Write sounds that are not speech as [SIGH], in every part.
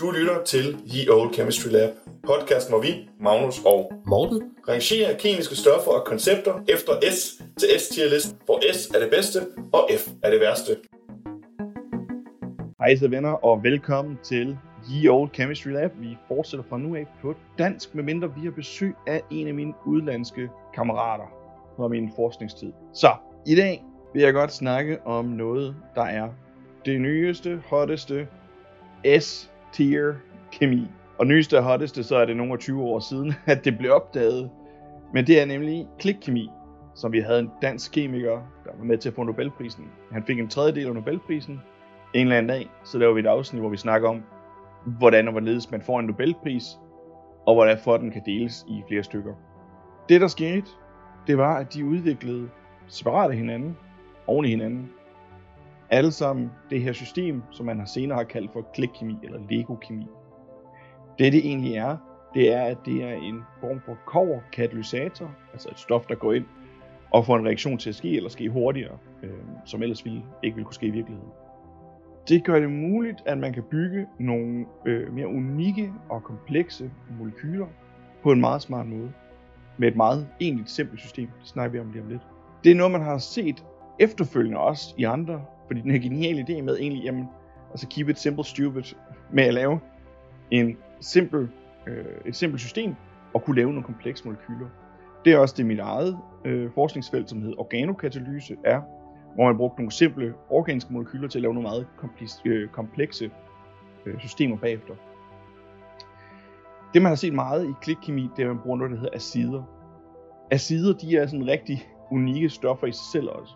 Du lytter til Ye Old Chemistry Lab, podcast hvor vi, Magnus og Morten? rangerer kemiske stoffer og koncepter efter S til S-tier listen, hvor S er det bedste og F er det værste. Hej så venner, og velkommen til Ye Old Chemistry Lab. Vi fortsætter fra nu af på dansk, medmindre vi har besøg af en af mine udlandske kammerater fra min forskningstid. Så, i dag vil jeg godt snakke om noget, der er det nyeste, hotteste tier kemi. Og nyeste og hotteste, så er det nogle 20 år siden, [LAUGHS] at det blev opdaget. Men det er nemlig klikkemi, som vi havde en dansk kemiker, der var med til at få Nobelprisen. Han fik en tredjedel af Nobelprisen en eller anden dag. Så laver vi et afsnit, hvor vi snakker om, hvordan og hvorledes man får en Nobelpris, og hvordan for den kan deles i flere stykker. Det der skete, det var, at de udviklede separat af hinanden, oven i hinanden, alle sammen det her system, som man har senere har kaldt for klikkemi eller legokemi. Det det egentlig er, det er, at det er en form for koverkatalysator, altså et stof, der går ind og får en reaktion til at ske, eller ske hurtigere, øh, som ellers ville, ikke ville kunne ske i virkeligheden. Det gør det muligt, at man kan bygge nogle øh, mere unikke og komplekse molekyler på en meget smart måde. Med et meget egentlig simpelt system. Det snakker vi om lige om lidt. Det er noget, man har set efterfølgende også i andre fordi den her geniale idé med egentlig, jamen, altså keep it simple stupid, med at lave en simpel, øh, et simpelt system, og kunne lave nogle komplekse molekyler. Det er også det mit eget øh, forskningsfelt, som hedder organokatalyse, er, hvor man brugte nogle simple organiske molekyler til at lave nogle meget komplekse, øh, komplekse øh, systemer bagefter. Det man har set meget i klikkemi, det er, at man bruger noget, der hedder acider. Acider, de er sådan rigtig unikke stoffer i sig selv også.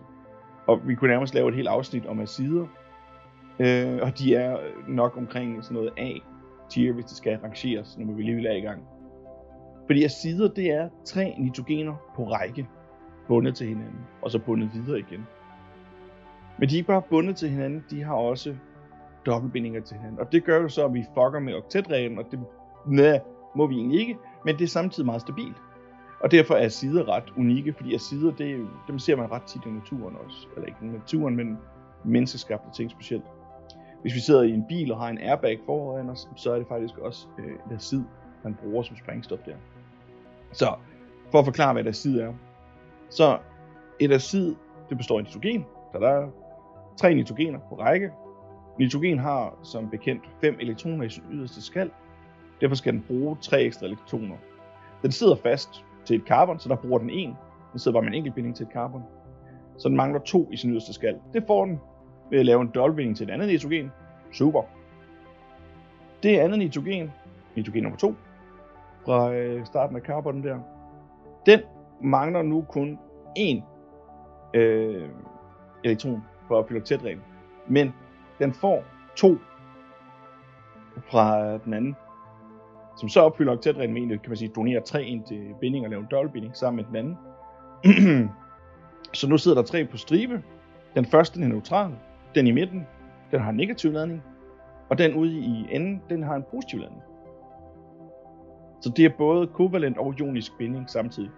Og vi kunne nærmest lave et helt afsnit om acider. Øh, og de er nok omkring sådan noget A-tier, hvis det skal rangeres, når vi lige vil i gang. Fordi acider, det er tre nitrogener på række, bundet til hinanden, og så bundet videre igen. Men de er ikke bare bundet til hinanden, de har også dobbeltbindinger til hinanden. Og det gør jo så, at vi fucker med oktetreglen, og det næh, må vi egentlig ikke, men det er samtidig meget stabilt. Og derfor er sider ret unikke, fordi sider, det, dem ser man ret tit i naturen også. Eller ikke i naturen, men menneskeskabte ting specielt. Hvis vi sidder i en bil og har en airbag foran os, så er det faktisk også øh, et acid, man bruger som sprængstof der. Så for at forklare, hvad et acid er. Så et acid, det består af nitrogen. Så der er tre nitrogener på række. Nitrogen har som bekendt fem elektroner i sin yderste skal. Derfor skal den bruge tre ekstra elektroner. Den sidder fast til et carbon, så der bruger den en. Den sidder bare med en enkelt binding til et carbon. Så den mangler to i sin yderste skal. Det får den ved at lave en dobbeltbinding til et andet nitrogen. Super. Det andet nitrogen, nitrogen nummer 2, fra øh, starten af carbonen der, den mangler nu kun én øh, elektron for at opfylde tætreglen. Men den får to fra den anden som så opfylder oktetreglen med en, kan man sige, donerer tre ind til binding og laver en dobbeltbinding sammen med den anden. [CLEARS THROAT] så nu sidder der tre på stribe. Den første den er neutral, den i midten, den har en negativ ladning, og den ude i enden, den har en positiv ladning. Så det er både kovalent og ionisk binding samtidig.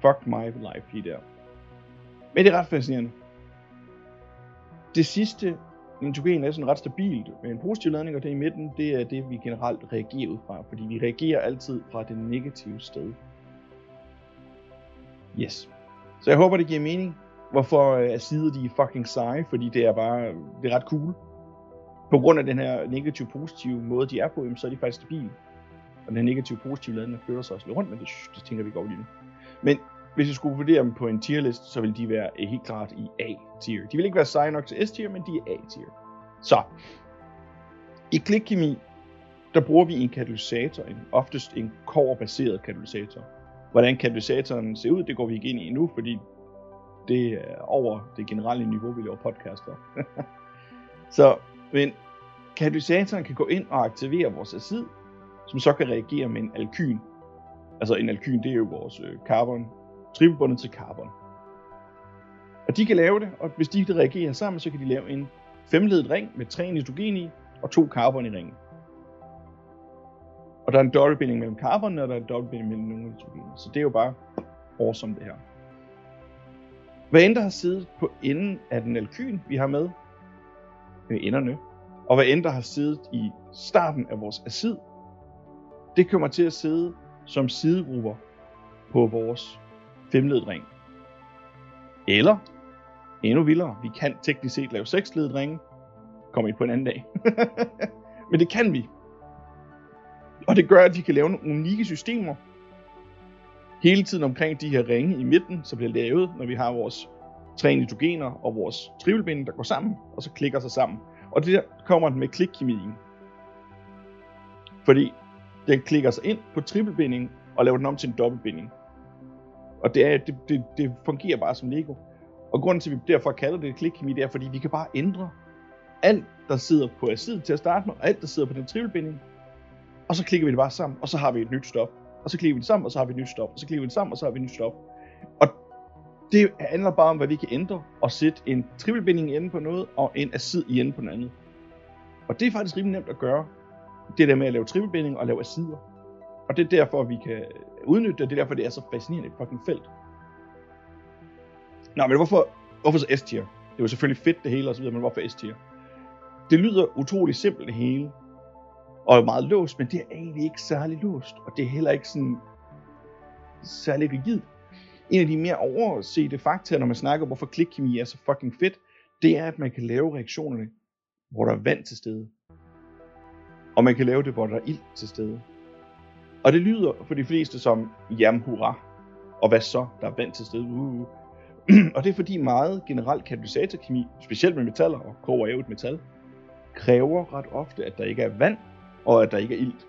Fuck my life lige der. Men det er ret fascinerende. Det sidste nitrogen er sådan ret stabilt med en positiv ladning, og det i midten, det er det, vi generelt reagerer ud fra, fordi vi reagerer altid fra det negative sted. Yes. Så jeg håber, det giver mening, hvorfor acider øh, de er fucking seje, fordi det er bare, det er ret cool. På grund af den her negativ-positive måde, de er på, så er de faktisk stabile. Og den negativ-positive ladning flytter sig også lidt rundt, men det, det tænker vi går lige nu. Men hvis jeg skulle vurdere dem på en tierlist, så vil de være eh, helt klart i A-tier. De vil ikke være seje nok til S-tier, men de er A-tier. Så, i klikkemi, der bruger vi en katalysator, en, oftest en koverbaseret katalysator. Hvordan katalysatoren ser ud, det går vi ikke ind i nu, fordi det er over det generelle niveau, vi laver podcast for. [LAUGHS] så, men katalysatoren kan gå ind og aktivere vores acid, som så kan reagere med en alkyn. Altså en alkyn, det er jo vores øh, carbon, trippelbundet til carbon. Og de kan lave det, og hvis de reagerer sammen, så kan de lave en femledet ring med tre nitrogen i og to carbon i ringen. Og der er en dobbeltbinding mellem carbon, og der er en dobbeltbinding mellem nogle nitrogen. Så det er jo bare awesome det her. Hvad end der har siddet på enden af den alkyn, vi har med, med enderne, Og hvad end der har siddet i starten af vores acid, det kommer til at sidde som sidegrupper på vores femledet ring. Eller, endnu vildere, vi kan teknisk set lave seksledet ringe. Kommer ind på en anden dag. [LAUGHS] Men det kan vi. Og det gør, at vi kan lave nogle unikke systemer, hele tiden omkring de her ringe i midten, som bliver lavet, når vi har vores tre nitrogener og vores trivelbinde, der går sammen, og så klikker sig sammen. Og det der kommer den med klikkemien. Fordi den klikker sig ind på trippelbindingen og laver den om til en dobbeltbinding. Og det, er, det, det, det fungerer bare som Lego. Og grunden til, at vi derfor kalder det klikkemi, det er, fordi vi kan bare ændre alt, der sidder på acid til at starte med, og alt, der sidder på den trivelbinding. Og så klikker vi det bare sammen, og så har vi et nyt stof. Og så klikker vi det sammen, og så har vi et nyt stof. Og så klikker vi det sammen, og så har vi et nyt stof. Og det handler bare om, hvad vi kan ændre, og sætte en trivelbinding i enden på noget, og en acid i enden på noget andet. Og det er faktisk rimelig nemt at gøre, det der med at lave trivelbinding og lave acider. Og det er derfor, vi kan udnytte det, det er derfor, det er så fascinerende et fucking felt. Nå, men hvorfor, hvorfor så S-tier? Det er jo selvfølgelig fedt det hele og så videre, men hvorfor S-tier? Det lyder utrolig simpelt det hele, og meget låst, men det er egentlig ikke særlig låst, og det er heller ikke sådan særlig rigidt. En af de mere oversete fakta, når man snakker om, hvorfor klikkemi er så fucking fedt, det er, at man kan lave reaktionerne, hvor der er vand til stede. Og man kan lave det, hvor der er ild til stede. Og det lyder for de fleste som, jam hurra. Og hvad så? Der er vand til stede. Uh. uh, uh. [CLEARS THROAT] og det er fordi meget generelt katalysatorkemi, specielt med metaller, og koger er jo et metal, kræver ret ofte, at der ikke er vand, og at der ikke er ilt.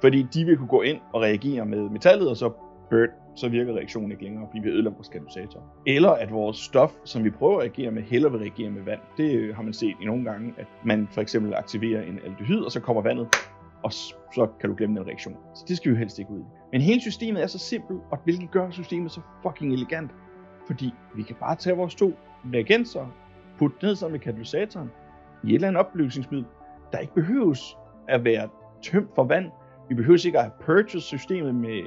Fordi de vil kunne gå ind og reagere med metallet, og så burn, så virker reaktionen ikke længere, fordi vi ødelægger vores katalysator. Eller at vores stof, som vi prøver at reagere med, heller vil reagere med vand. Det øh, har man set i nogle gange, at man for eksempel aktiverer en aldehyd, og så kommer vandet, og så kan du glemme den reaktion. Så det skal vi jo helst ikke ud i. Men hele systemet er så simpelt, og hvilket gør systemet så fucking elegant. Fordi vi kan bare tage vores to reagenser, putte ned sammen med katalysatoren, i et eller andet opløsningsmiddel, der ikke behøves at være tømt for vand. Vi behøver ikke at have purchase systemet med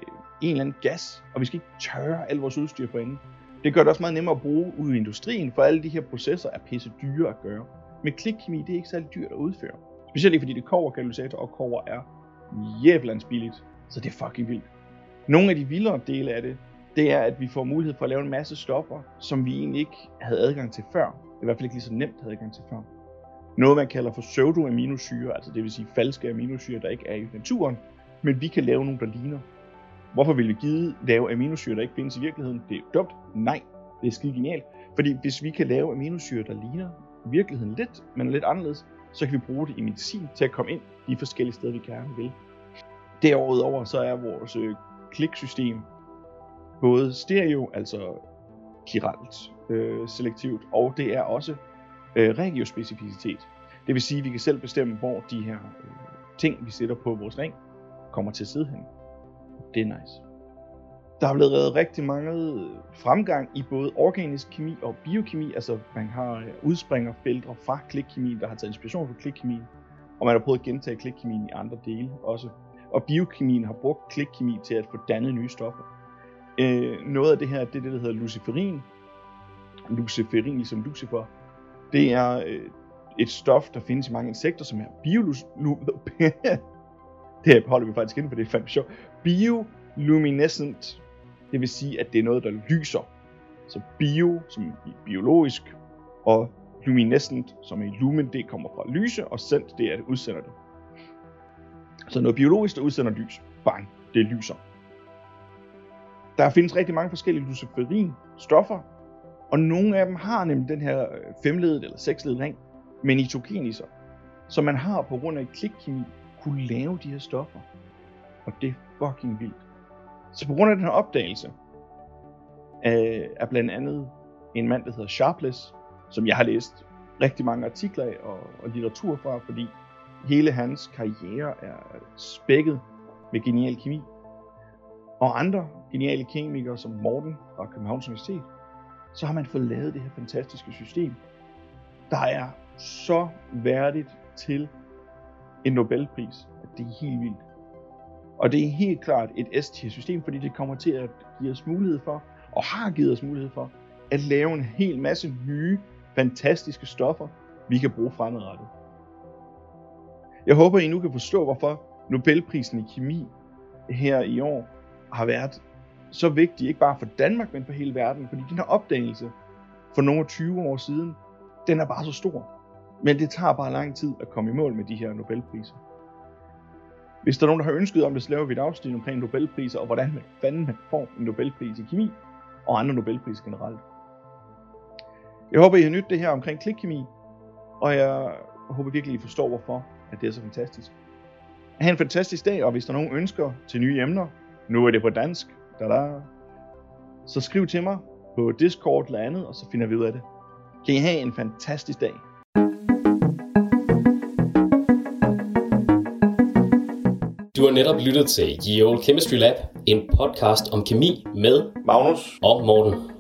en eller anden gas, og vi skal ikke tørre al vores udstyr for enden. Det gør det også meget nemmere at bruge ude i industrien, for alle de her processer er pisse dyre at gøre. Men klikkemi, det er ikke særlig dyrt at udføre. Specielt ikke fordi det kover katalysator, og kover er jævlands billigt. Så det er fucking vildt. Nogle af de vildere dele af det, det er, at vi får mulighed for at lave en masse stoffer, som vi egentlig ikke havde adgang til før. I hvert fald ikke lige så nemt havde adgang til før. Noget man kalder for pseudoaminosyre, altså det vil sige falske aminosyre, der ikke er i naturen, men vi kan lave nogle, der ligner. Hvorfor vil vi give lave aminosyre, der ikke findes i virkeligheden? Det er dumt. Nej, det er skide genialt. Fordi hvis vi kan lave aminosyre, der ligner virkeligheden lidt, men lidt anderledes, så kan vi bruge det i medicin til at komme ind de forskellige steder, vi gerne vil. Derudover så er vores øh, kliksystem både stereo, altså kiralt øh, selektivt, og det er også øh, regiospecificitet. Det vil sige, at vi kan selv bestemme, hvor de her øh, ting, vi sætter på vores ring, kommer til at sidde hen. Det er nice. Der er blevet reddet rigtig mange øh, fremgang i både organisk kemi og biokemi. Altså man har øh, udspringer udspringer fra klikkemi, der har taget inspiration fra klikkemi. Og man har prøvet at gentage klikkemien i andre dele også. Og biokemien har brugt klikkemi til at få dannet nye stoffer. Øh, noget af det her, det er det, der hedder luciferin. Luciferin, ligesom lucifer. Det er øh, et stof, der findes i mange insekter, som er biolus... [LAUGHS] det holder vi faktisk inden for det er fandme sjovt. Bioluminescent, det vil sige, at det er noget, der lyser. Så bio, som i biologisk, og luminescent, som i lumen, det kommer fra lyse, og sendt, det er, at udsender det. Så noget biologisk, der udsender lys. Bang, det lyser. Der findes rigtig mange forskellige luciferin stoffer, og nogle af dem har nemlig den her øh, femledet eller seksledet ring med nitrogeniser, som. Så man har på grund af klikkemi kunne lave de her stoffer. Og det er fucking vildt. Så på grund af den her opdagelse af, er blandt andet en mand, der hedder Sharpless, som jeg har læst rigtig mange artikler af og, og litteratur fra, fordi hele hans karriere er spækket med genial kemi. Og andre geniale kemikere som Morten fra Københavns Universitet, så har man fået lavet det her fantastiske system, der er så værdigt til en Nobelpris, at det er helt vildt. Og det er helt klart et S-tier-system, fordi det kommer til at give os mulighed for, og har givet os mulighed for, at lave en hel masse nye, fantastiske stoffer, vi kan bruge fremadrettet. Jeg håber, I nu kan forstå, hvorfor Nobelprisen i kemi her i år har været så vigtig, ikke bare for Danmark, men for hele verden. Fordi den her opdagelse for nogle 20 år siden, den er bare så stor. Men det tager bare lang tid at komme i mål med de her Nobelpriser. Hvis der er nogen, der har ønsket om det, så laver vi et afsnit omkring Nobelpriser, og hvordan man fanden man får en Nobelpris i kemi, og andre Nobelpriser generelt. Jeg håber, I har nydt det her omkring klikkemi, og jeg håber virkelig, I forstår, hvorfor at det er så fantastisk. Ha' en fantastisk dag, og hvis der er nogen ønsker til nye emner, nu er det på dansk, da -da, så skriv til mig på Discord eller andet, og så finder vi ud af det. Kan I have en fantastisk dag. Du har netop lyttet til Ye Old Chemistry Lab, en podcast om kemi med Magnus og Morten.